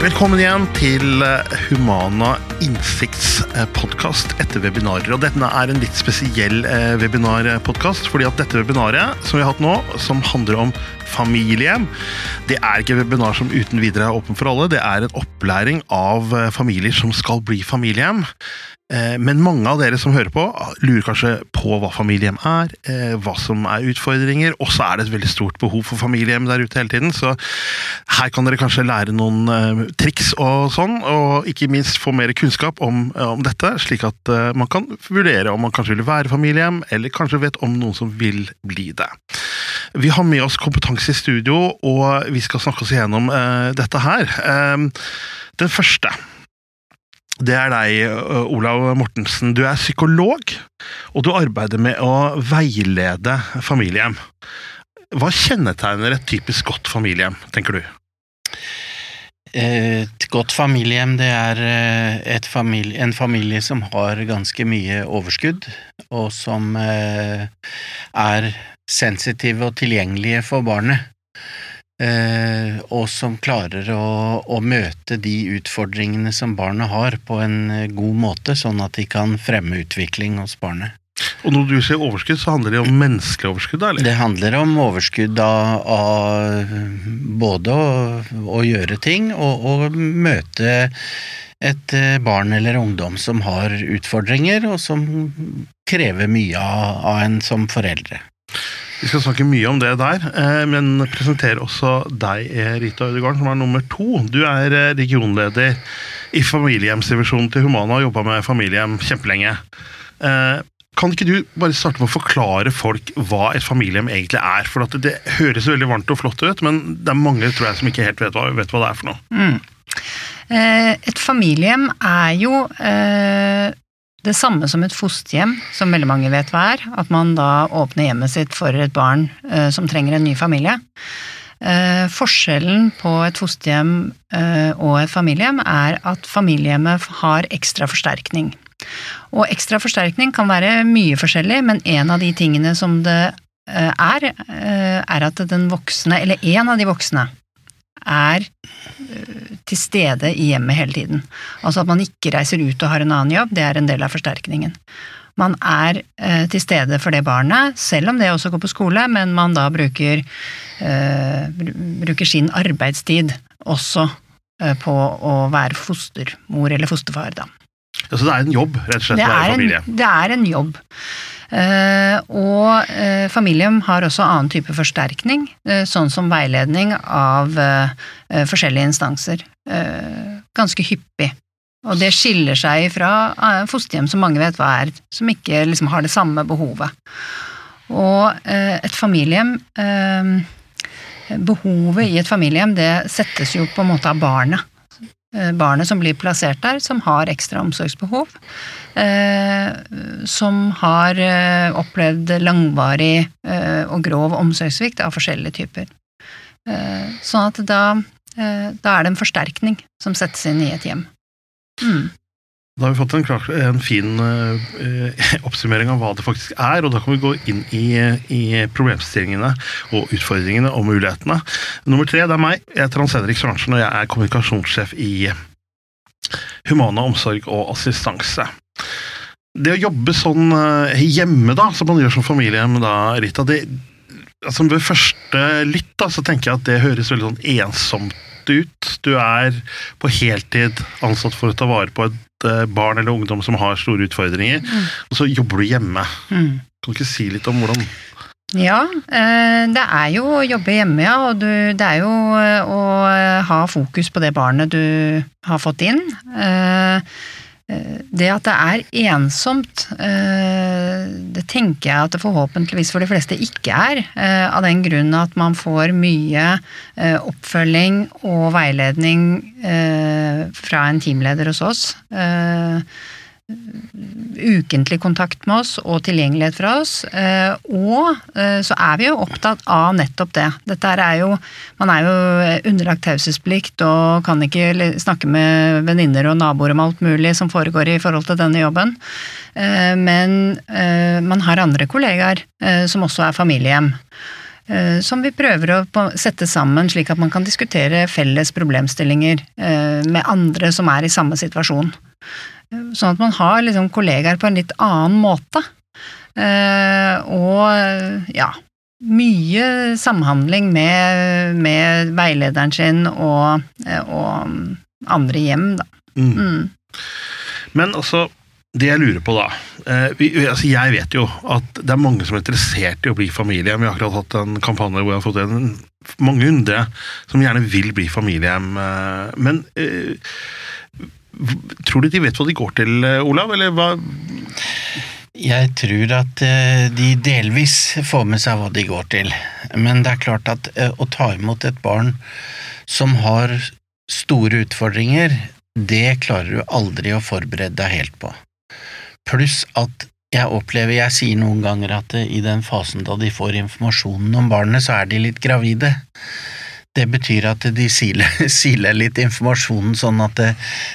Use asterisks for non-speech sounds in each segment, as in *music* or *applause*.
Velkommen igjen til eh, Humana Innsikts eh, etter webinarer. Og denne er en litt spesiell eh, webinarpodkast, fordi at dette webinaret som vi har hatt nå, som handler om familie, det er ikke webinar som uten videre er åpen for alle. Det er en opplæring av eh, familier som skal bli familiehjem. Eh, Men mange av dere som hører på, lurer kanskje på hva familiehjem er, eh, hva som er utfordringer, og så er det et veldig stort behov for familiehjem der ute hele tiden. Så her kan dere kanskje lære noen eh, triks og sånn, og ikke minst få mer kunnskap om, om dette, slik at man kan vurdere om man kanskje vil være familiehjem, eller kanskje vet om noen som vil bli det. Vi har med oss kompetanse i studio, og vi skal snakke oss igjennom dette her. Den første det er deg, Olav Mortensen. Du er psykolog, og du arbeider med å veilede familiehjem. Hva kjennetegner et typisk godt familiehjem, tenker du? Et godt familiehjem det er eh, familie, en familie som har ganske mye overskudd, og som eh, er sensitive og tilgjengelige for barnet. Eh, og som klarer å, å møte de utfordringene som barnet har, på en eh, god måte, sånn at de kan fremme utvikling hos barnet. Og når du sier overskudd, så handler det om menneskelig overskudd, eller? Det handler om overskudd av, av både å, å gjøre ting og å møte et eh, barn eller ungdom som har utfordringer, og som krever mye av, av en som foreldre. Vi skal snakke mye om det der, eh, men presentere også deg, eh, Rita Ødegaard, som er nummer to. Du er eh, regionleder i familiehjemsdivisjonen til Humana og har jobba med familiehjem kjempelenge. Kan ikke du bare starte med å forklare folk hva et familiehjem egentlig er? For det høres veldig varmt og flott ut, men det er mange tror jeg, som ikke helt vet hva, vet hva det er for noe. Mm. Et familiehjem er jo det samme som et fosterhjem, som veldig mange vet hva er. At man da åpner hjemmet sitt for et barn eh, som trenger en ny familie. Eh, Forskjellen på et fosterhjem eh, og et familiehjem er at familiehjemmet har ekstra forsterkning. Og ekstra forsterkning kan være mye forskjellig, men en av de tingene som det eh, er, eh, er at den voksne, eller en av de voksne, er eh, til stede i hjemmet hele tiden. Altså at man ikke reiser ut og har en annen jobb, det er en del av forsterkningen. Man er eh, til stede for det barnet, selv om det også går på skole, men man da bruker, eh, bruker sin arbeidstid også på å være fostermor eller fosterfar, da. Altså, det er en jobb, rett og slett, å være familie. det er en jobb. Eh, og eh, familien har også annen type forsterkning, eh, sånn som veiledning av forskjellige instanser. Ganske hyppig. Og det skiller seg fra fosterhjem, som mange vet hva er, som ikke liksom har det samme behovet. Og et familiehjem eh, Behovet i et familiehjem, det settes jo på en måte av barnet. Eh, Barnet som blir plassert der, som har ekstra omsorgsbehov eh, som har eh, opplevd langvarig og grov omsorgssvikt av forskjellige typer. Sånn at da, da er det en forsterkning som settes inn i et hjem. Mm. Da har vi fått en, klar, en fin eh, *laughs* oppsummering av hva det faktisk er, og da kan vi gå inn i, i problemstillingene og utfordringene og mulighetene. Nummer tre, det er meg. Jeg heter Hans Henrik Sørensen, og jeg er kommunikasjonssjef i Humana omsorg og assistanse. Det å jobbe sånn eh, hjemme, da, som man gjør som familiehjem, da, Rita, det altså Ved første lytt da, så tenker jeg at det høres veldig sånn ensomt ut. Du er på heltid ansatt for å ta vare på et eh, barn eller ungdom som har store utfordringer, og så jobber du hjemme. Mm. Kan du ikke si litt om hvordan Ja, eh, det er jo å jobbe hjemme, ja. Og det er jo eh, å ha fokus på det barnet du har fått inn. Eh, Det at det er ensomt, eh, det tenker jeg at det forhåpentligvis for de fleste ikke er. eh, Av den grunn at man får mye oppfølging og veiledning fra en teamleder hos oss. Eh, ukentlig kontakt med oss og tilgjengelighet fra oss. eh, Og eh, så er vi jo opptatt av nettopp det. Dette er jo Man er jo underlagt taushetsplikt og kan ikke snakke med venninner og naboer om alt mulig som foregår i forhold til denne jobben. Eh, Men eh, man har andre kollegaer eh, som også er familiehjem. eh, som vi prøver å sette sammen slik at man kan diskutere felles problemstillinger eh, med andre som er i samme situasjon. Sånn at man har liksom kollegaer på en litt annen måte. Eh, og ja, mye samhandling med, med veilederen sin og, og andre hjem, da. Mm. Mm. Men altså, det jeg lurer på da eh, vi, altså Jeg vet jo at det er mange som er interessert i å bli familiehjem. Vi har akkurat hatt en kampanje hvor jeg har fått en, mange hundre som gjerne vil bli familiehjem. eh, men eh, tror du de vet hva de går til, eh, Olav? Eller hva? Jeg tror at eh, de delvis får med seg hva de går til, men det er klart at eh, å ta imot et barn som har store utfordringer, det klarer du aldri å forberede deg helt på. Pluss at jeg opplever, jeg sier noen ganger at i den fasen da de får informasjonen om barnet, så er de litt gravide. Det betyr at de siler, *laughs* siler litt informasjonen sånn at det,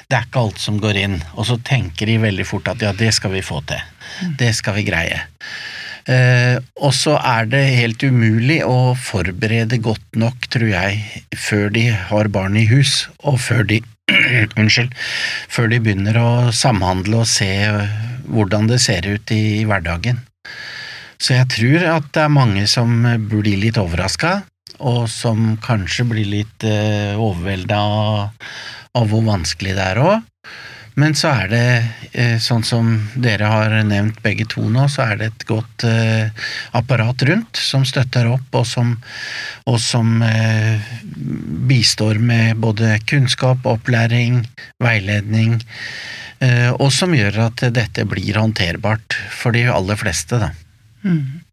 det er ikke alt som går inn, og så tenker de veldig fort at ja, det skal vi få til. Det skal vi greie. Eh, og så er det helt umulig å forberede godt nok, tror jeg, før de har barn i hus, og før de *clears throat* Unnskyld. Før de begynner å samhandle og se hvordan det ser ut i, hverdagen. Så jeg tror at det er mange som blir litt overraska, og som kanskje blir litt eh, overvelda av, av hvor vanskelig det er òg. Men så er det, eh, sånn som dere har nevnt begge to nå, så er det et godt eh, apparat rundt som støtter opp, og som, og som eh, bistår med både kunnskap, opplæring, veiledning, eh, og som gjør at dette blir håndterbart for de aller fleste, da. Mm.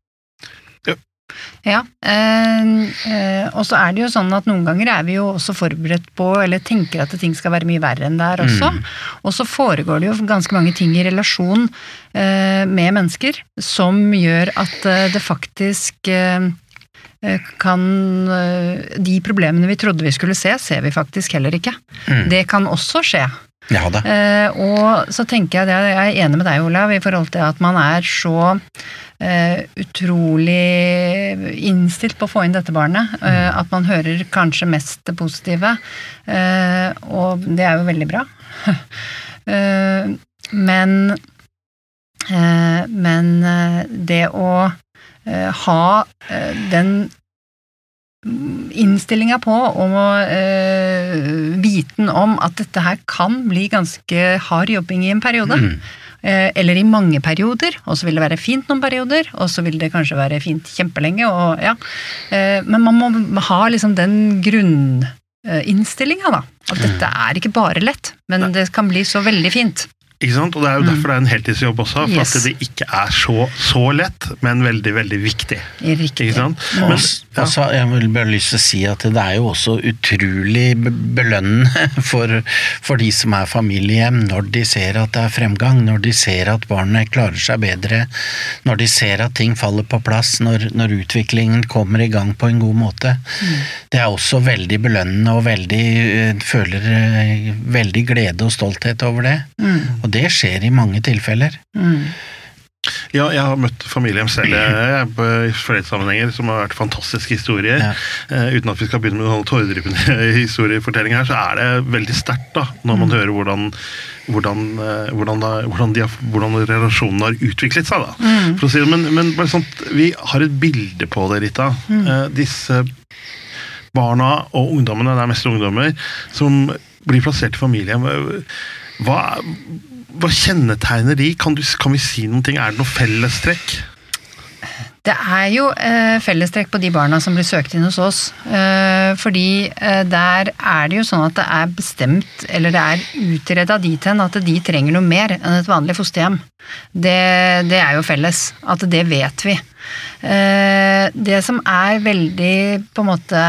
Ja. Eh, eh, og så er det jo sånn at noen ganger er vi jo også forberedt på, eller tenker at ting skal være mye verre enn det er også. Mm. Og så foregår det jo ganske mange ting i relasjon eh, med mennesker som gjør at eh, det faktisk eh, eh, kan De problemene vi trodde vi skulle se, ser vi faktisk heller ikke. Mm. Det kan også skje. Ja. Eh, og så tenker jeg det, jeg er enig med deg, Olav, i forhold til at man er så utrolig innstilt på å få inn dette barnet. eh, at man hører kanskje mest det positive. eh, og det er jo veldig bra. *laughs* Eh, men eh, men eh, det å eh, ha eh, den innstillinga på og eh, viten om at dette her kan bli ganske hard jobbing i en periode. Mm. Eh, eller i mange perioder, og så vil det være fint noen perioder, og så vil det kanskje være fint kjempelenge, og ja. Eh, men man må ha liksom den grunninnstillinga, da. At dette er ikke bare lett, men det kan bli så veldig fint. Ikke sant? Og Det er jo derfor det er en heltidsjobb også, for Mm. Yes. at det ikke er så, så lett, men veldig, veldig viktig. Riktig. Ikke sant? Men, ja. så jeg vil bare lyst til å si at det er jo også utrolig be- belønnende *laughs* for, for de som er familiehjem, når de ser at det er fremgang, når de ser at barnet klarer seg bedre, når de ser at ting faller på plass, når, når utviklingen kommer i gang på en god måte. Det er også veldig belønnende og veldig, eh, føler eh, veldig glede og stolthet over det. Mm, Og det skjer i mange tilfeller. mm, ja, jeg har møtt familiehjem selv jeg, i flere sammenhenger som har vært fantastiske historier. Ja. Uh, uten at vi skal begynne med noen tåredryppende *laughs* historiefortelling her, så er det veldig sterkt da, når man hører hvordan, hvordan, eh, hvordan, da, hvordan, de har, hvordan relasjonen har utviklet seg. Da. mm. For å si det, men, men bare sånt, vi har et bilde på det, Rita. Eh, disse barna og ungdommene, det er mest ungdommer, som blir plassert i familiehjem. Hva, hva kjennetegner de? Kan, du, kan vi si noen ting? Er det noe fellestrekk? Det er jo eh, fellestrekk på de barna som blir søkt inn hos oss. Eh, fordi eh, der er det jo sånn at det er bestemt, eller det er utreda dit hen at de trenger noe mer enn et vanlig fosterhjem. Det, det er jo felles. At det vet vi. Eh, det som er veldig på en måte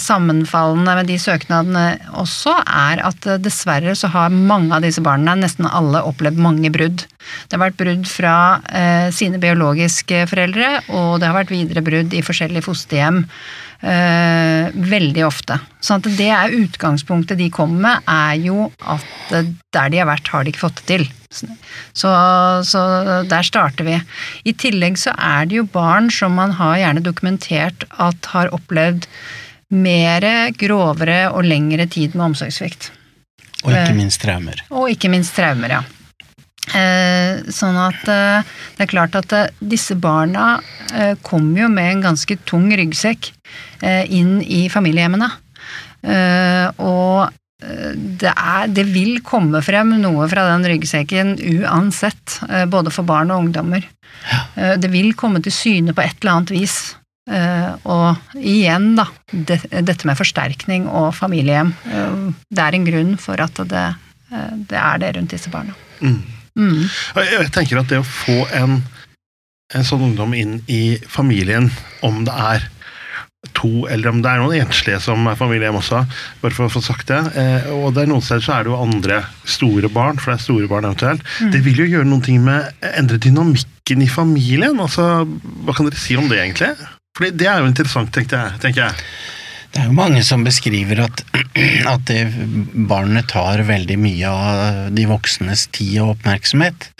sammenfallende med de søknadene også, er at eh, dessverre så har mange av disse barna, nesten alle, opplevd mange brudd. Det har vært brudd fra eh, sine biologiske foreldre, og det har vært videre brudd i forskjellige fosterhjem. Eh, veldig ofte. Sånn at det er utgangspunktet de kommer med, er jo at eh, der de har vært, har de ikke fått det til. Så, så der starter vi. I tillegg så er det jo barn som man har gjerne dokumentert at har opplevd mer grovere og lengre tid med omsorgssvikt. Og ikke minst traumer. Og ikke minst traumer, ja. Eh, sånn at eh, det er klart at eh, disse barna kommer jo med en ganske tung ryggsekk inn i familiehjemmene. Eh, og det, er, det vil komme frem noe fra den ryggsekken uansett, både for barn og ungdommer. Ja. Det vil komme til syne på et eller annet vis. Og igjen, da, det, dette med forsterkning og familiehjem. Det er en grunn for at det, det er det rundt disse barna. Mm. Mm. Jeg tenker at det å få en, en sånn ungdom inn i familien, om det er to, eller om det er noen enslige som er familiehjem også, bare for å få sagt det. Eh, og det er noen steder så er det jo andre store barn, for det er store barn eventuelt. Mm. Det vil jo gjøre noen ting med endre dynamikken i familien. altså Hva kan dere si om det, egentlig? Fordi det er jo interessant, tenkte jeg. Tenker jeg. Det er jo mange som beskriver at, *clears throat* at barnet tar veldig mye av de voksnes tid og oppmerksomhet.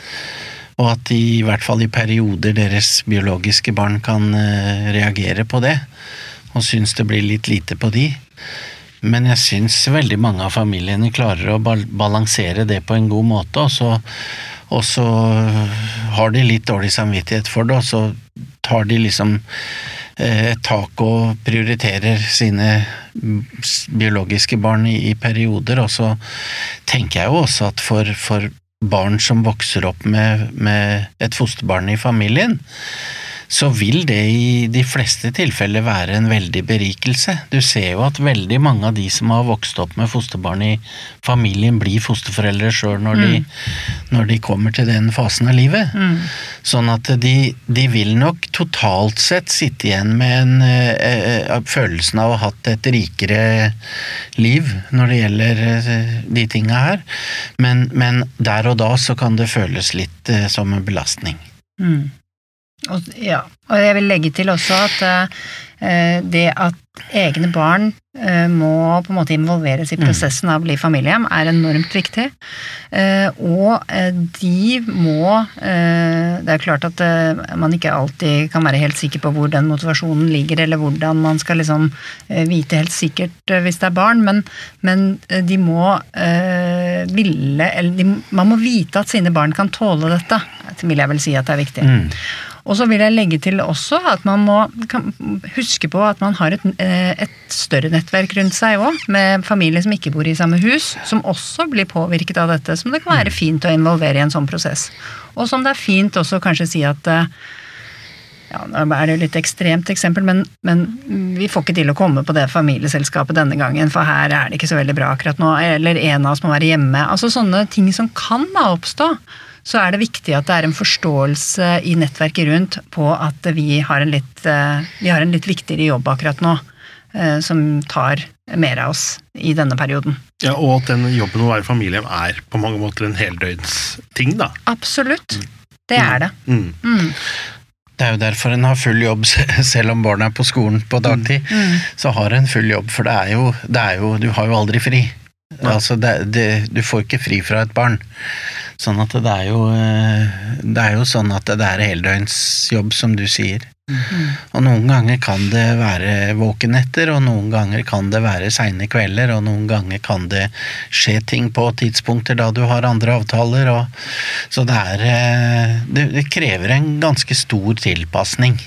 Og at de, i hvert fall i perioder deres biologiske barn kan eh, reagere på det. Og syns det blir litt lite på de. Men jeg syns veldig mange av familiene klarer å balansere det på en god måte, og så, og så har de litt dårlig samvittighet for det, og så tar de liksom tak og prioriterer sine biologiske barn i, i, perioder. Og så tenker jeg jo også at for, for barn som vokser opp med, med et fosterbarn i familien, så vil det i de fleste tilfeller være en veldig berikelse. Du ser jo at veldig mange av de som har vokst opp med fosterbarn i familien, blir fosterforeldre sjøl når, mm. når, de kommer til den fasen av livet. Mm. Sånn at de, de, vil nok totalt sett sitte igjen med en eh, følelsen av å ha hatt et rikere liv når det gjelder eh, de tinga her, men, men, der og da så kan det føles litt eh, som en belastning. Mm. Og, ja, og jeg vil legge til også at uh, det at egne barn uh, må på en måte involveres i prosessen av å bli familiehjem, er enormt viktig. Uh, og de må Det er klart at man ikke alltid kan være helt sikker på hvor den motivasjonen ligger, eller hvordan man skal liksom vite helt sikkert hvis det er barn, men, men de må ville Eller de, man må vite at sine barn kan tåle dette, vil jeg vel si at det er viktig. Mm. Og så vil jeg legge til også at man må huske på at man har et, et større nettverk rundt seg òg, med familier som ikke bor i samme hus, som også blir påvirket av dette. Som det kan være fint å involvere i en sånn prosess. Og som det er fint også kanskje si at ja, nå er det jo litt ekstremt eksempel, men, men, vi får ikke til å komme på det familieselskapet denne gangen, for her er det ikke så veldig bra akkurat nå, eller en av oss må være hjemme. Altså sånne ting som kan da oppstå så er det viktig at det er en forståelse i nettverket rundt på at vi har en litt, eh, har en litt viktigere jobb akkurat nå, eh, som tar mer av oss i denne perioden. Ja, Og at den jobben å være familie er på mange måter en heldøgnsting, da. Absolutt. Det er det. Mm. Mm. Det er jo derfor en har full jobb, *laughs* selv om barna er på skolen på dagtid. Mm. Så har en full jobb, for det er jo, det er jo Du har jo aldri fri. Altså, det, det, du får ikke fri fra et barn. Sånn at det er jo, det er jo sånn at det er heldøgnsjobb, som du sier. Mm. Og noen ganger kan det være våkenetter, og noen ganger kan det være seine kvelder, og noen ganger kan det skje ting på tidspunkter da du har andre avtaler, og Så det er Det, det krever en ganske stor tilpasning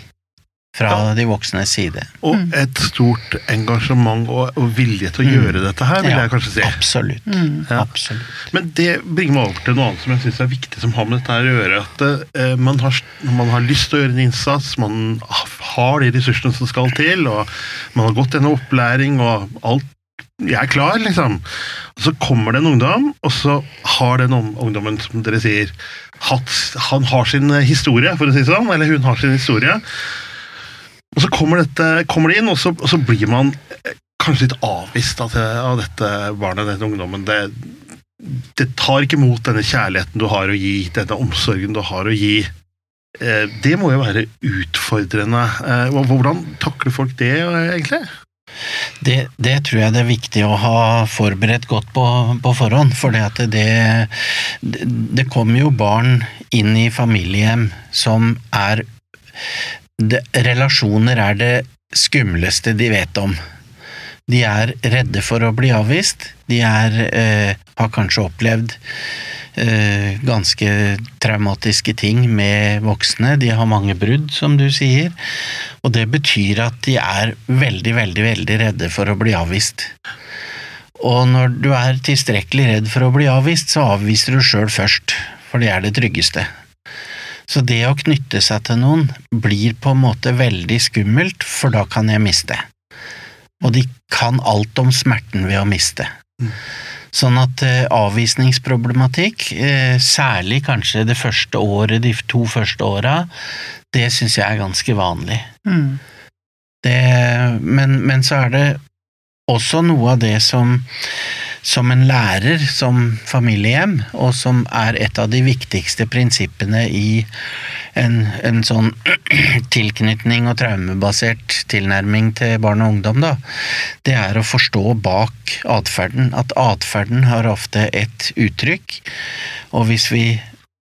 fra ja. de voksnes side. Og et stort engasjement og, og vilje til å mm. gjøre dette her, vil ja, jeg kanskje si. Absolutt. Mm. Ja. absolutt. Men det bringer meg over til noe annet som jeg syns er viktig som har med dette her å gjøre. At uh, man, har, man, har, lyst til å gjøre en innsats, man har de ressursene som skal til, og man har gått gjennom opplæring, og alt jeg er klar, liksom. Og så kommer det en ungdom, og så har den ungdommen, som dere sier, hatt, han har sin historie, for å si det sånn, eller hun har sin historie. Og så kommer, dette, kommer det inn, og så, og så, blir man eh, kanskje litt avvist av, av dette barnet, denne ungdommen. Det, det, tar ikke imot denne kjærligheten du har å gi, denne omsorgen du har å gi. Eh, Det må jo være utfordrende. Eh, Hvordan takler folk det, egentlig? Det, det tror jeg det er viktig å ha forberedt godt på, på forhånd, for det, det, det kommer jo barn inn i familiehjem som er det, Relasjoner er det skumleste de vet om. De er redde for å bli avvist. De er, eh, har kanskje opplevd eh, ganske traumatiske ting med voksne. De har mange brudd, som du sier. Og det betyr at de er veldig, veldig, veldig redde for å bli avvist. Og når du er tilstrekkelig redd for å bli avvist, så avviser du sjøl først, for det er det tryggeste. Så det å knytte seg til noen blir på en måte veldig skummelt, for da kan jeg miste. Og de kan alt om smerten ved å miste. Sånn at eh, avvisningsproblematikk, eh, særlig kanskje det første året, de to første åra, det syns jeg er ganske vanlig. Mm. Det, men, men så er det også noe av det som, som en lærer som familiehjem, og som er et av de viktigste prinsippene i en, en sånn *clears throat* tilknytning og traumebasert tilnærming til barn og ungdom, da, det er å forstå bak atferden. At atferden har ofte et uttrykk, og hvis vi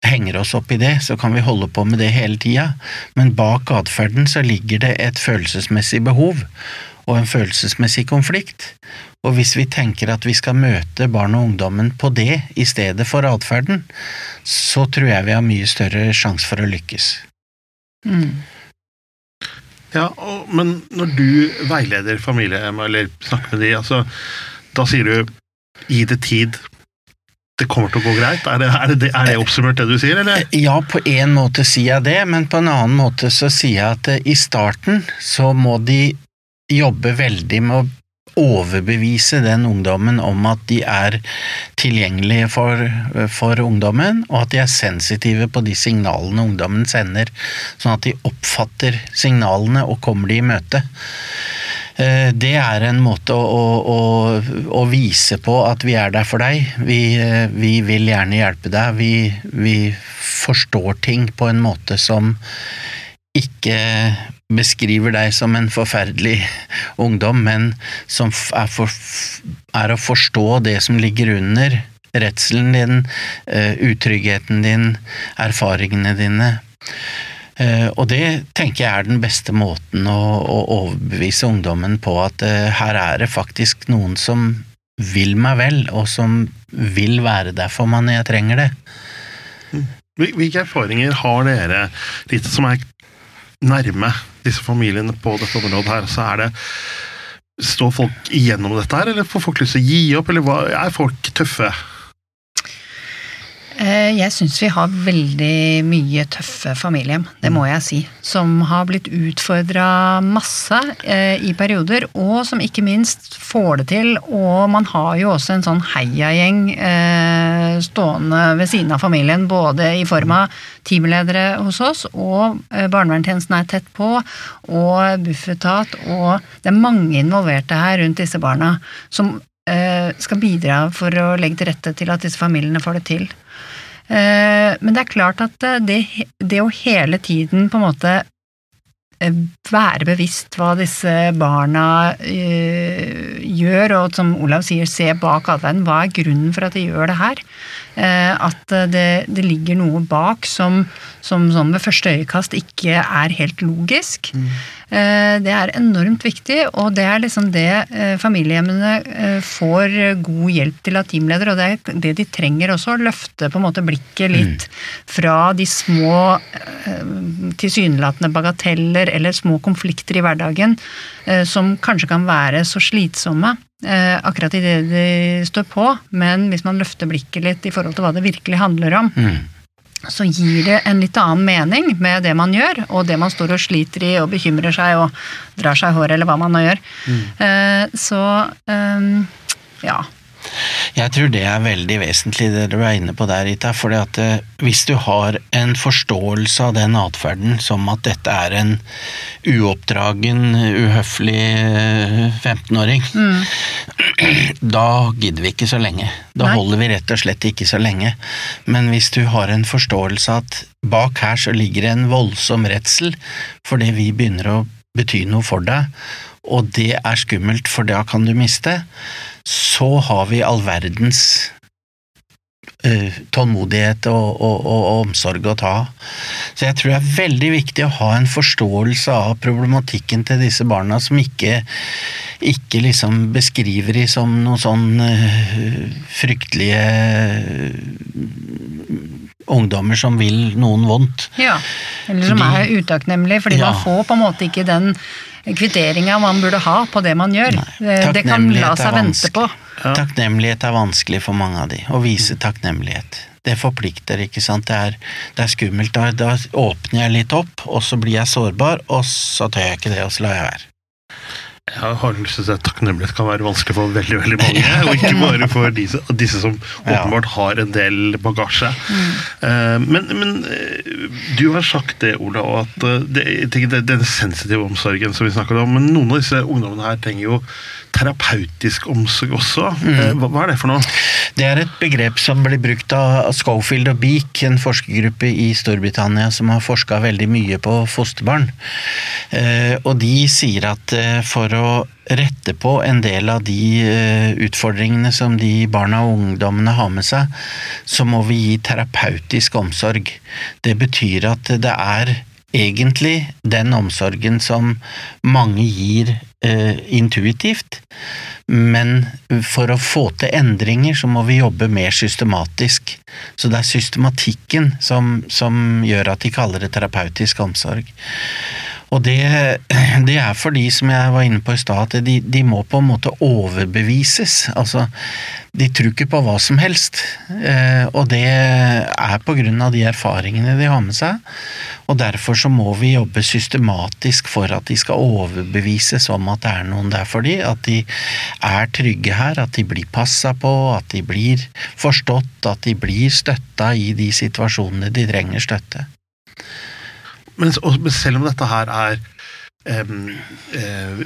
henger oss opp i det, så kan vi holde på med det hele tida, men bak atferden så ligger det et følelsesmessig behov og en følelsesmessig konflikt. Og hvis vi tenker at vi skal møte barn og ungdommen på det i stedet for atferden, så tror jeg vi har mye større sjanse for å lykkes. Mm. Ja, og, Men når du veileder familiehjem, eller snakker med de, altså, da sier du 'gi det tid'. Det kommer til å gå greit? Er det, er det, er det oppsummert det du sier, eller? Ja, på en måte sier jeg det, men på en annen måte så sier jeg at i starten så må de jobbe veldig med å overbevise den ungdommen om at de er tilgjengelige for, for ungdommen, og at de er sensitive på de signalene ungdommen sender, sånn at de oppfatter signalene og kommer de i møte. Eh, Det er en måte å, å, å, å vise på at vi er der for deg. Vi, eh, vi vil gjerne hjelpe deg. Vi, vi forstår ting på en måte som ikke beskriver deg som en forferdelig ungdom, men som er, for, er å forstå det som ligger under redselen din, eh, utryggheten din, erfaringene dine. Eh, Og det tenker jeg er den beste måten å, å overbevise ungdommen på at eh, her er det faktisk noen som vil meg vel, og som vil være der for meg når jeg trenger det. Hvilke erfaringer har dere, litt som er nærme disse familiene på dette området her? Så er det Står folk igjennom dette her, eller får folk lyst til å gi opp, eller hva, er folk tøffe? Eh, Jeg syns vi har veldig mye tøffe familiehjem, det må jeg si. Som har blitt utfordra masse eh, i perioder, og som ikke minst får det til. Og man har jo også en sånn heiagjeng eh, stående ved siden av familien, både i form av teamledere hos oss, og barnevernstjenesten er tett på, og Bufetat, og det er mange involverte her rundt disse barna som skal bidra for å legge til rette til at disse familiene får det til. Eh, Men det er klart at eh, det, det å hele tiden på en måte eh, være bevisst hva disse barna gjør, og som Olav sier, se bak atferden. Hva er grunnen for at de gjør det her? Eh, at eh, det, det ligger noe bak som, som sånn ved første øyekast ikke er helt logisk. Mm. Det er enormt viktig, og det er liksom det eh, familiehjemmene eh, får god hjelp til av teamledere, og det er det de trenger også, å løfte på en måte blikket litt fra de små eh, tilsynelatende bagateller eller små konflikter i hverdagen eh, som kanskje kan være så slitsomme eh, akkurat i det de står på, men hvis man løfter blikket litt i forhold til hva det virkelig handler om, Mm. så gir det en litt annen mening med det man gjør, og det man står og sliter i og bekymrer seg og drar seg i håret, eller hva man nå gjør. Eh, Så eh, ja. Jeg tror det er veldig vesentlig det du er inne på der, Rita. For eh, hvis du har en forståelse av den atferden som at dette er en uoppdragen, uhøflig eh, 15-åring, da gidder vi ikke så lenge. Da Nei. holder vi rett og slett ikke så lenge. Men hvis du har en forståelse av at bak her så ligger det en voldsom redsel fordi vi begynner å bety noe for deg, og det er skummelt, for da kan du miste, så har vi all verdens uh, tålmodighet og, og, og, og omsorg å ta. Så jeg tror det er veldig viktig å ha en forståelse av problematikken til disse barna, som ikke, ikke liksom beskriver de som noen sånn uh, fryktelige ungdommer som vil noen vondt. Ja, eller som De- er utakknemlige, fordi Ja. man får på en måte ikke den kvitteringa man burde ha på det man gjør. Det, kan la seg vente på. Ja. Takknemlighet er vanskelig for mange av de, å vise takknemlighet. Det forplikter, ikke sant. Det er, det er skummelt. Da, da åpner jeg litt opp, og så blir jeg sårbar, og så tør jeg ikke det, og så lar jeg være. Jeg har lyst til å si at takknemlighet kan være vanskelig for veldig veldig mange, *laughs* og ikke bare for disse, disse som åpenbart har en del bagasje. Eh, men, men eh, du har sagt det, Ola, og at eh, det, tenker det, den sensitive omsorgen som vi snakker om, men noen av disse ungdommene her trenger jo terapeutisk omsorg også. Mm. hva, hva er det for noe? Det er et begrep som blir brukt av Schofield og Beak, en forskergruppe i Storbritannia som har forska veldig mye på fosterbarn. Eh, og de sier at eh, for å rette på en del av de eh, utfordringene som de barna og ungdommene har med seg, så må vi gi terapeutisk omsorg. Det betyr at det er egentlig den omsorgen som mange gir eh, intuitivt, men for å få til endringer så må vi jobbe mer systematisk. Så det er systematikken som, som gjør at de kaller det terapeutisk omsorg. Og det, det er fordi, som jeg var inne på i stad, at de, de må på en måte overbevises. Altså, de tror ikke på hva som helst. Eh, og det er på grunn av de erfaringene de har med seg. Og derfor så må vi jobbe systematisk for at de skal overbevises om at det er noen der for de, at de er trygge her, at de blir passa på, at de blir forstått, at de blir støtta i de situasjonene de trenger støtte. Men, selv om dette her er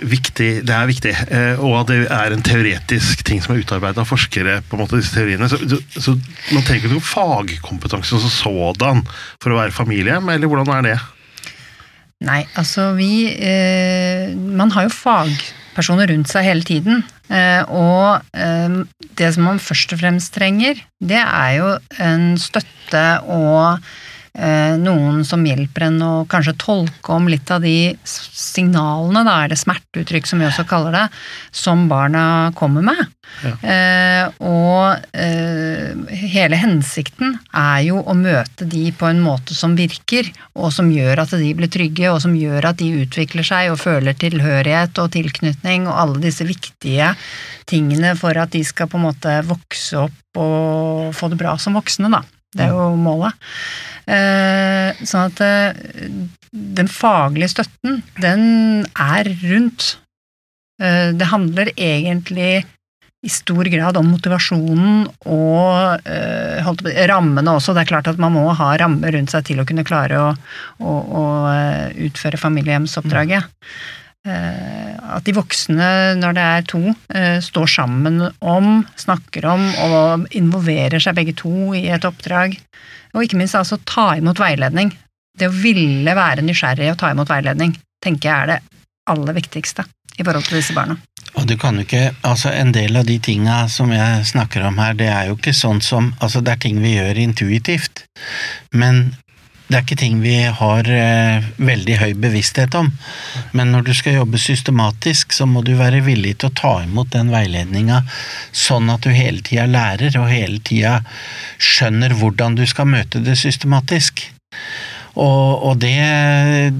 viktig, det er viktig, eh, og at det er en teoretisk ting som er utarbeidet av forskere, på en måte disse teoriene, så, så, man trenger ikke noen fagkompetanse som sådan for å være familiehjem, eller hvordan er det? Nei, altså vi eh, Man har jo fagpersoner rundt seg hele tiden. Eh, og eh, det som man først og fremst trenger, det er jo en støtte og eh, noen som hjelper en å kanskje tolke om litt av de signalene, da er det smerteuttrykk som vi også kaller det, som barna kommer med. Ja. Eh, og eh, hele hensikten er jo å møte de på en måte som virker, og som gjør at de blir trygge, og som gjør at de utvikler seg og føler tilhørighet og tilknytning og alle disse viktige tingene for at de skal på en måte vokse opp og få det bra som voksne, da. Det er jo målet. Eh, sånn at eh, den faglige støtten, den er rundt. Eh, det handler egentlig i stor grad om motivasjonen og eh, holdt rammene også. Det er klart at man må ha rammer rundt seg til å kunne klare å, å, å utføre familiehjemsoppdraget. Eh, at de voksne, når det er to, eh, står sammen om, snakker om og involverer seg begge to i et oppdrag. Og ikke minst altså ta imot veiledning. Det å ville være nysgjerrig og ta imot veiledning, tenker jeg er det aller viktigste i forhold til disse barna. Og du kan jo ikke, altså En del av de tinga som jeg snakker om her, det er jo ikke sånn som altså Det er ting vi gjør intuitivt, men det er ikke ting vi har eh, veldig høy bevissthet om. Men når du skal jobbe systematisk, så må du være villig til å ta imot den veiledninga, sånn at du hele tida lærer, og hele tida skjønner hvordan du skal møte det systematisk. Og, og det,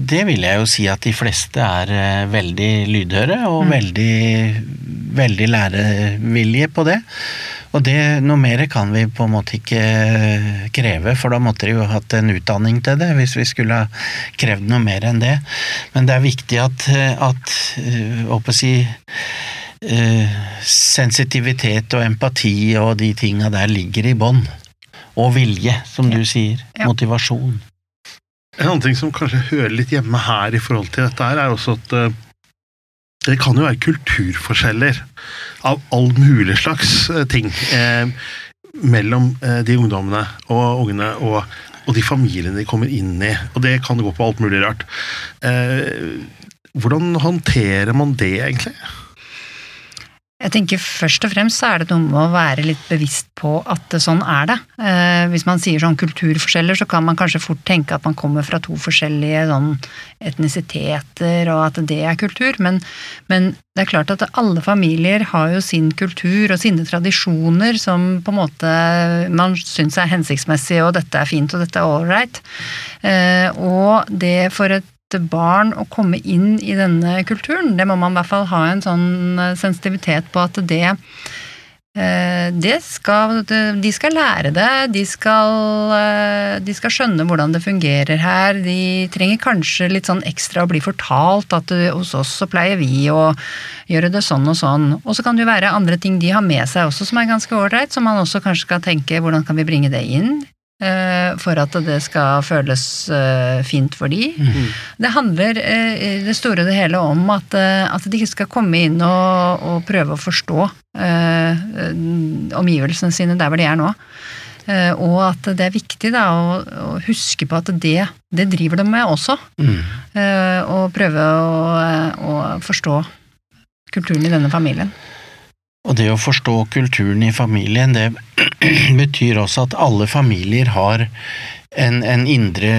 det vil jeg jo si at de fleste er eh, veldig lydhøre og veldig, veldig lærevillige på det. Og det, noe mer kan vi på en måte ikke kreve, for da måtte de jo hatt en utdanning til det, hvis vi skulle ha krevd noe mer enn det. Men det er viktig at, at øh, å si, eh, sensitivitet og empati og de tinga der ligger i bånn. Og vilje, som du sier. Ja. Motivasjon. En annen ting som kanskje hører litt hjemme her i forhold til dette her, er også at eh, det kan jo være kulturforskjeller av all mulig slags eh, ting eh, mellom eh, de ungdommene og ungene og, og de familiene de kommer inn i. Og det kan gå på alt mulig rart. Eh, hvordan håndterer man det, egentlig? Jeg tenker Først og fremst så er det noe med å være litt bevisst på at sånn er det. Eh, hvis man sier sånn kulturforskjeller, så kan man kanskje fort tenke at man kommer fra to forskjellige sånn etnisiteter, og at det er kultur. Men, men det er klart at alle familier har jo sin kultur og sine tradisjoner som på en måte man syns er hensiktsmessig, og dette er fint, og dette er ålreit. Eh, og det for et barn å komme inn i denne kulturen. Det må man i hvert fall ha en sånn eh, sensitivitet på at det eh, det skal, de skal lære det, de skal, eh, de skal skjønne hvordan det fungerer her. De trenger kanskje litt sånn ekstra å bli fortalt at hos oss så pleier vi å gjøre det sånn og sånn. Og så kan det jo være andre ting de har med seg også som er ganske ålreit, som man også kanskje skal tenke hvordan kan vi bringe det inn for at det skal føles fint for de. Mm. Det handler eh, i det store og det hele om at, eh, at de ikke skal komme inn og, og prøve å forstå eh, omgivelsene sine der hvor de er nå. Eh, og at det er viktig da, å, å huske på at det, det driver de med også. Mm. Eh, og prøve å, å forstå kulturen i denne familien. Og det å forstå kulturen i familien, det *clears throat* betyr også at alle familier har en, en indre,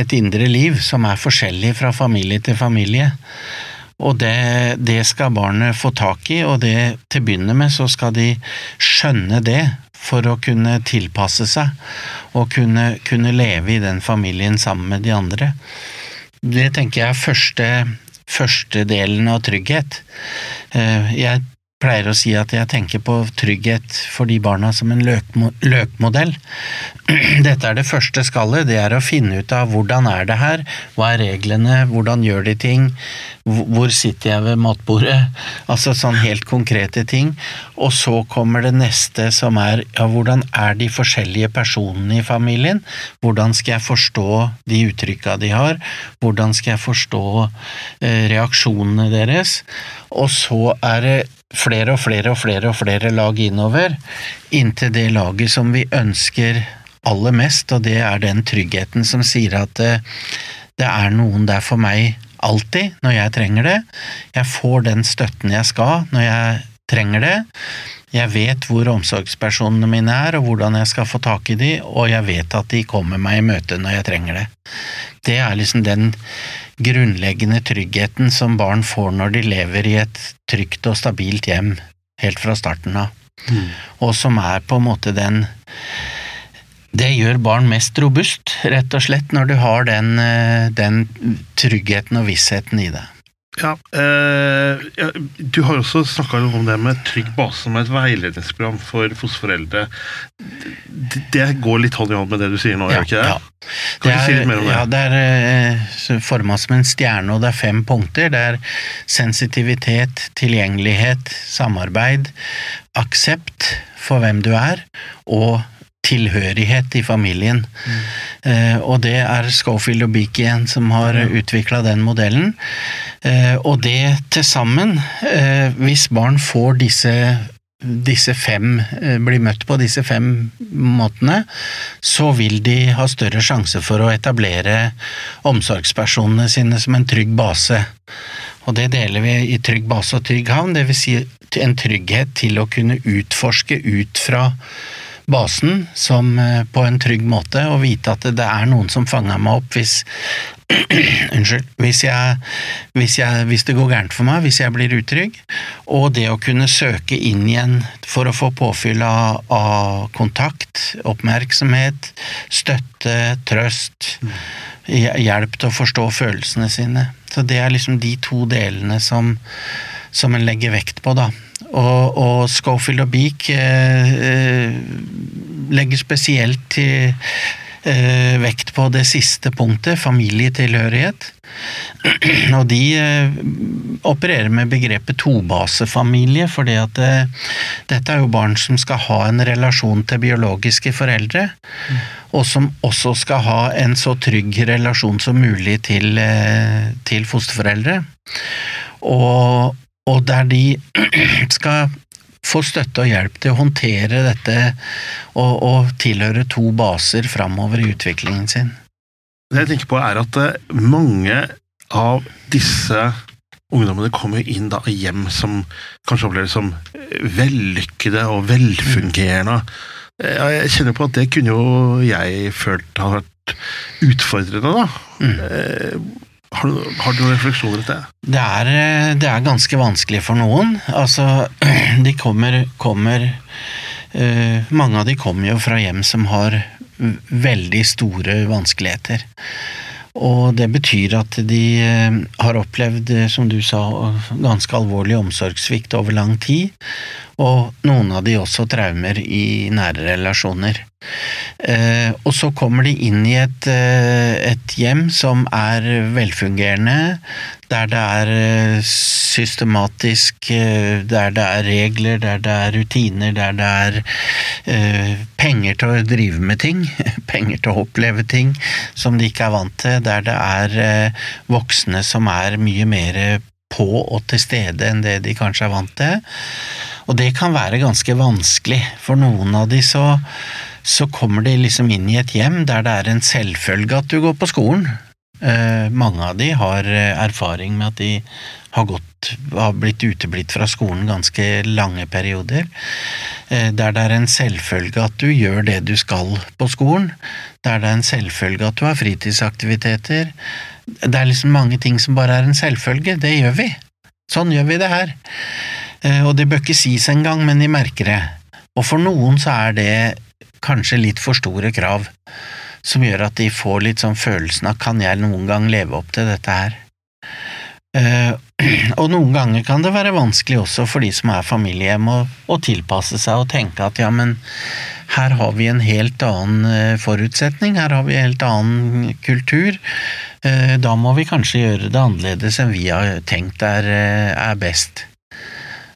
et indre liv som er forskjellig fra familie til familie. Og det, det skal barnet få tak i, og det, til å begynne med så skal de skjønne det for å kunne tilpasse seg og kunne, kunne leve i den familien sammen med de andre. Det tenker jeg er første, første delen av trygghet. Eh, Jeg pleier å si at jeg tenker på trygghet for de barna som en løkmodell. *clears throat* Dette er det første skallet, det er å finne ut av hvordan er det her, hva er reglene, hvordan gjør de ting, hvor sitter jeg ved matbordet, *laughs* altså sånn helt konkrete ting. Og så kommer det neste som er ja, hvordan er de forskjellige personene i familien, hvordan skal jeg forstå de uttrykka de har, hvordan skal jeg forstå eh, reaksjonene deres, og så er det flere og flere og flere og flere lag innover, inntil det laget som vi ønsker aller mest, og det er den tryggheten som sier at det, det er noen der for meg alltid når jeg trenger det. Jeg får den støtten jeg skal når jeg trenger det. Jeg vet hvor omsorgspersonene mine er, og hvordan jeg skal få tak i de, og jeg vet at de kommer meg i møte når jeg trenger det. Det er liksom den grunnleggende tryggheten som barn får når de lever i et trygt og stabilt hjem helt fra starten av, Mm. og som er på en måte den det gjør barn mest robust, rett og slett, når du har den, eh, den tryggheten og vissheten i det. Ja, øh, ja, Du har også snakka om det med Trygg base som et veiledningsprogram for fosterforeldre. Det, det går litt hånd i hånd med det du sier nå, gjør det ikke det? Ja. Kan du si litt mer om det? Ja, det er forma som en stjerne, og det er fem punkter. Det er sensitivitet, tilgjengelighet, samarbeid, aksept for hvem du er, og tilhørighet i familien. Mm. Eh, og det er Schofield og Beak igjen som har mm. utvikla den modellen. Eh, og det til sammen, eh, hvis barn får disse disse fem, eh, blir møtt på disse fem måtene, så vil de ha større sjanse for å etablere omsorgspersonene sine som en trygg base. Og det deler vi i trygg base og trygg havn, dvs. Si en trygghet til å kunne utforske ut fra basen som eh, på en trygg måte, og vite at det er noen som fanger meg opp hvis *clears throat* Unnskyld. Hvis, jeg, hvis, jeg, hvis det går gærent for meg, hvis jeg blir utrygg. Og det å kunne søke inn igjen for å få påfyll av, av kontakt, oppmerksomhet, støtte, trøst. Hjelp til å forstå følelsene sine. Så det er liksom de to delene som, som en legger vekt på, da. Og, og Schofield og Beak eh, eh, legger spesielt til eh, vekt på det siste punktet, familietilhørighet. *clears throat* Og de eh, opererer med begrepet tobasefamilie, fordi at eh, dette er jo barn som skal ha en relasjon til biologiske foreldre, og som også skal ha en så trygg relasjon som mulig til, eh, til fosterforeldre. Og, og der de *clears throat* skal få støtte og hjelp til å håndtere dette og, og tilhøre to baser framover i utviklingen sin. Det jeg tenker på er at eh, mange av disse ungdommene kommer inn da hjem som kanskje oppleves som eh, vellykkede og velfungerende. Eh, Jeg kjenner på at det kunne jo jeg følt hadde vært utfordrende, da. Eh, Har, du, har du noen refleksjoner rundt det? Det er, eh, det er ganske vanskelig for noen. Altså, *clears throat* de kommer, kommer uh, Mange av de kommer jo fra hjem som har veldig store vanskeligheter. Og det betyr at de eh, har opplevd, eh, som du sa, ganske alvorlig omsorgssvikt over lang tid. Og noen av de også traumer i nære relasjoner. Eh, og så kommer de inn i et, et hjem som er velfungerende, der det er systematisk, der det er regler, der det er rutiner, der det er penger til å drive med ting, *laughs* penger til å oppleve ting som de ikke er vant til, der det er eh, voksne som er mye mer på og til stede enn det de kanskje er vant til. Og det kan være ganske vanskelig. For noen av de så, så kommer de liksom inn i et hjem der det er en selvfølge at du går på skolen. Eh, mange av de har eh, erfaring med at de har, gått, har blitt uteblitt fra skolen ganske lange perioder. Eh, der det er en selvfølge at du gjør det du skal på skolen. Der det er en selvfølge at du har fritidsaktiviteter. Det er liksom mange ting som bare er en selvfølge. Det gjør vi. Sånn gjør vi det her. Og det bør ikke sies engang, men de merker det. Og for noen så er det kanskje litt for store krav, som gjør at de får litt sånn følelsen av kan jeg noen gang leve opp til dette her? Uh, *clears throat* og noen ganger kan det være vanskelig også for de som er familiehjem å, tilpasse seg og tenke at ja, men her har vi en helt annen eh, forutsetning, her har vi en helt annen kultur. Uh, Da må vi kanskje gjøre det annerledes enn vi har tenkt er, er best.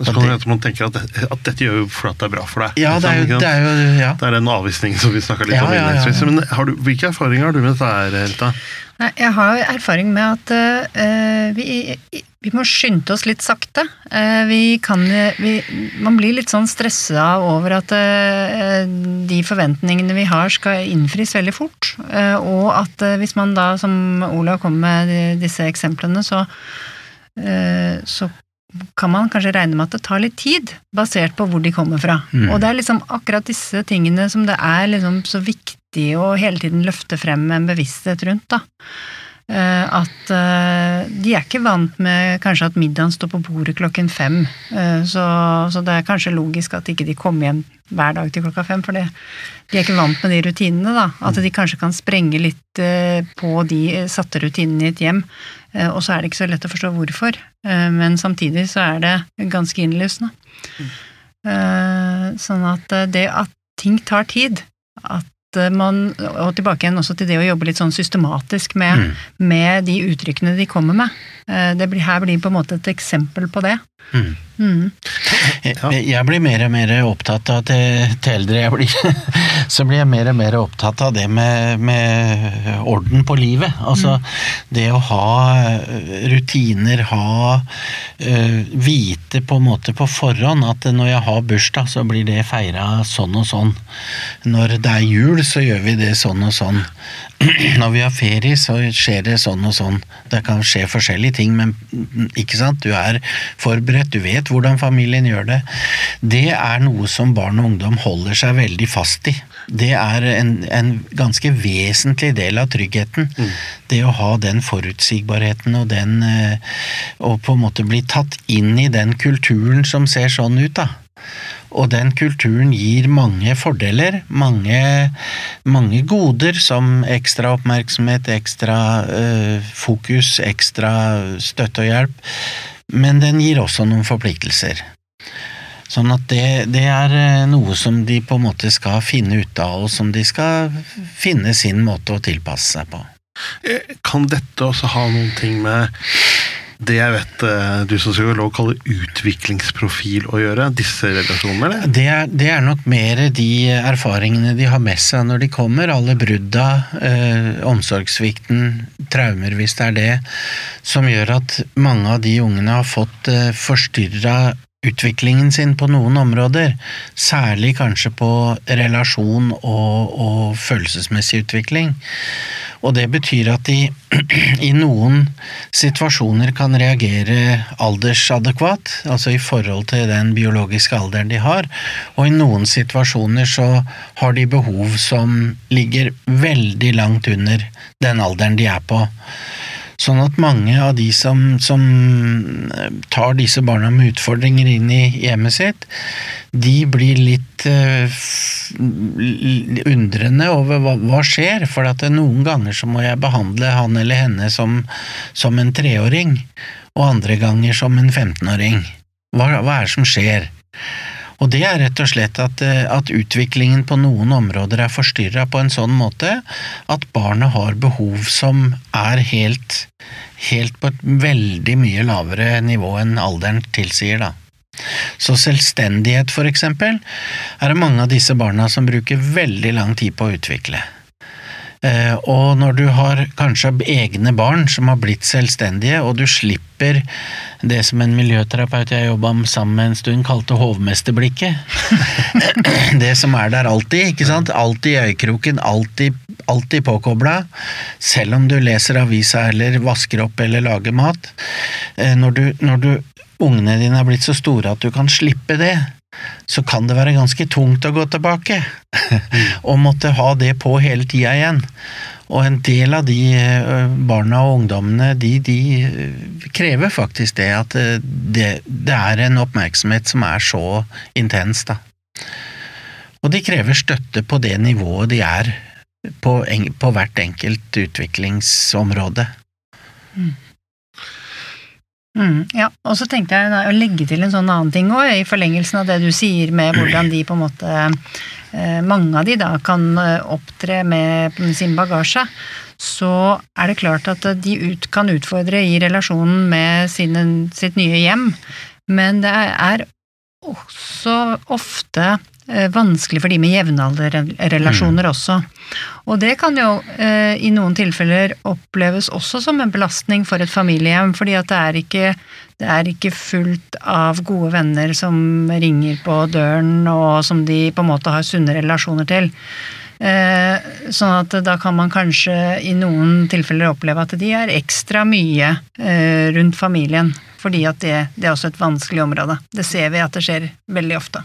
Så kan det hende man tenker at, at dette gjør jo for at det er bra for deg. Ja, det er jo, det er jo ja. Det er den avvisningen som vi snakka litt Ja, om ja, ja, innledningsvis. ja. Men har du, hvilke erfaringer har du med dette her, Rita? Nei, Jeg har erfaring med at eh, vi, vi må skynde oss litt sakte. Eh, vi kan, vi, man blir litt sånn stressa over at eh, de forventningene vi har skal innfris veldig fort. Eh, og at hvis man da, som Olav kom med disse eksemplene, så, eh, så kan man kanskje regne med at det tar litt tid, basert på hvor de kommer fra. Mm. Og det er liksom akkurat disse tingene som det er liksom så viktig å hele tiden løfte frem en bevissthet rundt, da. Eh, At eh, de er ikke vant med kanskje at middagen står på bordet klokken fem, Eh, så, så det er kanskje logisk at ikke de kommer hjem hver dag til klokka fem, for det, de er ikke vant med de rutinene, da. At de kanskje kan sprenge litt på de satte rutinene i et hjem, og så er det ikke så lett å forstå hvorfor. Eh, Men samtidig så er det ganske innlysende. Mm. Sånn at eh, det at ting tar tid, at man, og tilbake igjen også til det å jobbe litt sånn systematisk med, Mm. med de uttrykkene de kommer med. Eh, Det blir, her blir på en måte et eksempel på det. Mm. Mm. Jeg, jeg blir mer og mer opptatt av til, til eldre jeg blir, *laughs* så blir jeg mer og mer opptatt av det med, med orden på livet. Altså det å ha eh, rutiner, ha eh, Vite på en måte på forhånd at når jeg har bursdag, så blir det feira sånn og sånn. Når det er jul, så gjør vi det sånn og sånn. *clears throat* Når vi har ferie, så skjer det sånn og sånn. Det kan skje forskjellige ting, men mm, ikke sant? du er forberedt, du vet hvordan familien gjør det. Det er noe som barn og ungdom holder seg veldig fast i. Det er en, en ganske vesentlig del av tryggheten. Det å ha den forutsigbarheten og den Og på en måte bli tatt inn i den kulturen som ser sånn ut, da. Og den kulturen gir mange fordeler, mange, mange goder som ekstra oppmerksomhet, ekstra øh, fokus, ekstra støtte og hjelp, men den gir også noen forpliktelser. Sånn at det, det er eh, noe som de på en måte skal finne ut av, og som de skal finne sin måte å tilpasse seg på. Eh, Kan dette også ha noen ting med det jeg vet eh, du som psykolog kaller utviklingsprofil å gjøre? Disse relasjonene, eller? Det er, det er nok mer de erfaringene de har med seg når de kommer. Alle brudda, eh, omsorgssvikten, traumer hvis det er det, som gjør at mange av de ungene har fått eh, forstyrra utviklingen sin på noen områder. Særlig kanskje på relasjon og, og følelsesmessig utvikling. Og det betyr at de *clears throat* i noen situasjoner kan reagere aldersadekvat, altså i forhold til den biologiske alderen de har, og i noen situasjoner så har de behov som ligger veldig langt under den alderen de er på. Sånn at mange av de som, som tar disse barna med utfordringer inn i hjemmet sitt, de blir litt uh, undrende over hva, hva skjer, for noen ganger så må jeg behandle han eller henne som, som en treåring, og andre ganger som en 15-åring. Hva, hva er det som skjer? Og det er rett og slett at, at utviklingen på noen områder er forstyrra på en sånn måte at barnet har behov som er helt, helt på et veldig mye lavere nivå enn alderen tilsier, da. Så selvstendighet, for eksempel, er det mange av disse barna som bruker veldig lang tid på å utvikle. Eh, og når du har kanskje egne barn som har blitt selvstendige, og du slipper det som en miljøterapeut jeg jobba sammen med en stund, kalte hovmesterblikket. *laughs* det som er der alltid, ikke sant? Alltid i øyekroken, alltid, alltid påkobla. Selv om du leser avisa eller vasker opp eller lager mat. Eh, når du, når du ungene dine er blitt så store at du kan slippe det, så kan det være ganske tungt å gå tilbake. *laughs* og måtte ha det på hele tida igjen. Og en del av de barna og ungdommene, de, de krever faktisk det at det, det, er en oppmerksomhet som er så intens, da. Og de krever støtte på det nivået de er på, på hvert enkelt utviklingsområde. Mm. Mm, ja, og så tenkte jeg å legge til en sånn annen ting òg, i forlengelsen av det du sier med hvordan de på en måte eh, Mange av de da kan eh, opptre med sin bagasje. Så er det klart at de ut, kan utfordre i relasjonen med sine, sitt nye hjem, men det er også ofte vanskelig for de med jevnalderrelasjoner mm. også. Og det kan jo eh, i noen tilfeller oppleves også som en belastning for et familiehjem, fordi at det er ikke, det er ikke fullt av gode venner som ringer på døren, og som de på en måte har sunne relasjoner til. Eh, sånn at da kan man kanskje i noen tilfeller oppleve at de er ekstra mye eh, rundt familien, fordi at det, det er også et vanskelig område. Det ser vi at det skjer veldig ofte.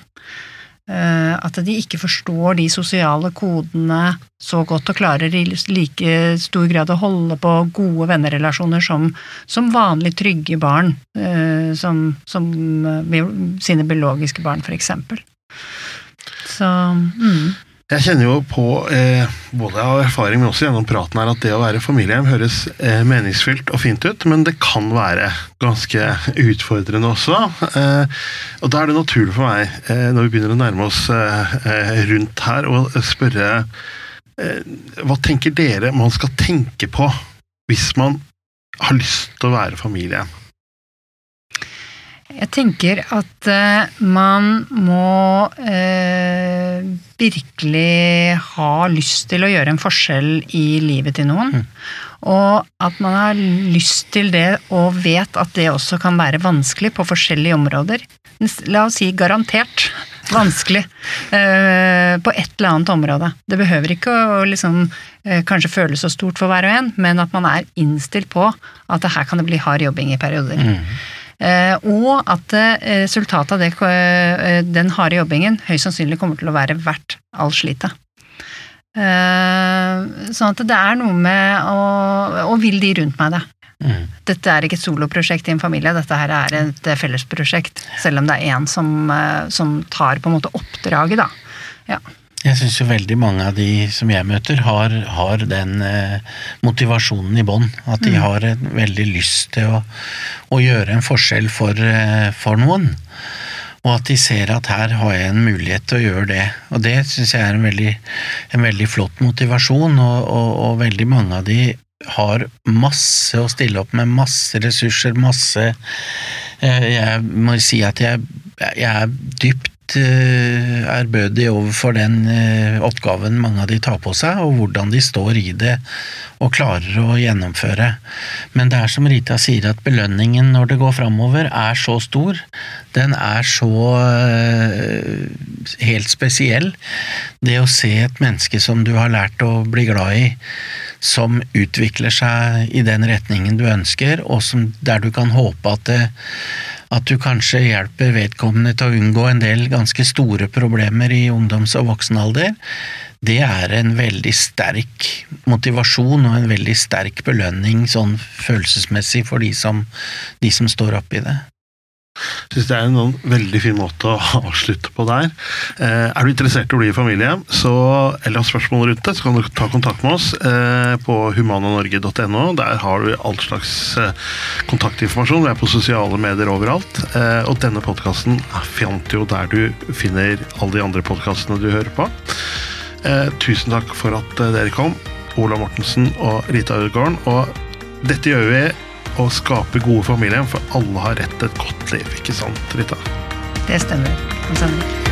Eh, at de ikke forstår de sosiale kodene så godt og klarer i like stor grad å holde på gode vennerelasjoner som, som vanlig trygge barn, eh, som, som sine biologiske barn, for eksempel. Så mm. Jeg kjenner jo på, eh, både av erfaring, men også gjennom praten her, at det å være familiehjem høres eh, meningsfylt og fint ut, men det kan være ganske utfordrende også. Eh, og da er det naturlig for meg, eh, når vi begynner å nærme oss eh, eh, rundt her, å spørre Hva tenker dere man skal tenke på hvis man har lyst til å være familiehjem? Jeg tenker at uh, man må uh, virkelig ha lyst til å gjøre en forskjell i livet til noen. Mm. Og at man har lyst til det og vet at det også kan være vanskelig på forskjellige områder. La oss si garantert vanskelig uh, *laughs* på et eller annet område. Det behøver ikke å liksom, kanskje føles så stort for hver og en, men at man er innstilt på at her kan det bli hard jobbing i perioder. Mm. Eh, og at eh, resultatet av det, eh, den harde jobbingen høyst sannsynlig kommer til å være verdt all slitet. Sånn at det er noe med å Og vil de rundt meg det? Mm. Dette er ikke et soloprosjekt i en familie, dette her er et fellesprosjekt. Selv om det er én som, som, tar på en måte oppdraget, da. Ja. Jeg syns jo veldig mange av de som jeg møter, har, har den eh, motivasjonen i bånn. At de mm. har veldig lyst til å, å, gjøre en forskjell for, eh, for noen. og at de ser at her har jeg en mulighet til å gjøre det. Og det syns jeg er en veldig, en veldig, flott motivasjon, og, og, og, veldig mange av de har masse å stille opp med, masse ressurser, masse eh, Jeg må si at jeg, jeg er dypt Eh, ærbødig overfor den eh, oppgaven mange av de tar på seg, og hvordan de står i det og klarer å gjennomføre. Men det er som Rita sier, at belønningen når det går framover, er så stor. Den er så eh, helt spesiell. Det å se et menneske som du har lært å bli glad i, som utvikler seg i den retningen du ønsker, og som, der du kan håpe at det at du kanskje hjelper vedkommende til å unngå en del ganske store problemer i ungdoms- og voksenalder, det er en veldig sterk motivasjon og en veldig sterk belønning sånn følelsesmessig for de som, de som står oppi det synes det er en sånn veldig fin måte å *laughs* avslutte på der. Eh, er du interessert i å bli familie, så, eller har spørsmål rundt det, så kan du ta kontakt med oss eh, på humananorge.no. Der har du all slags eh, kontaktinformasjon. Vi er på sosiale medier overalt. Eh, og denne podkasten fant jo der du finner alle de andre podkastene du hører på. Eh, tusen takk for at eh, dere kom, Ola Mortensen og Rita Ødegaarden. Og dette gjør vi å skape gode familier, for alle har rett til et godt liv. Ikke sant, Rita? Det stemmer. Det stemmer.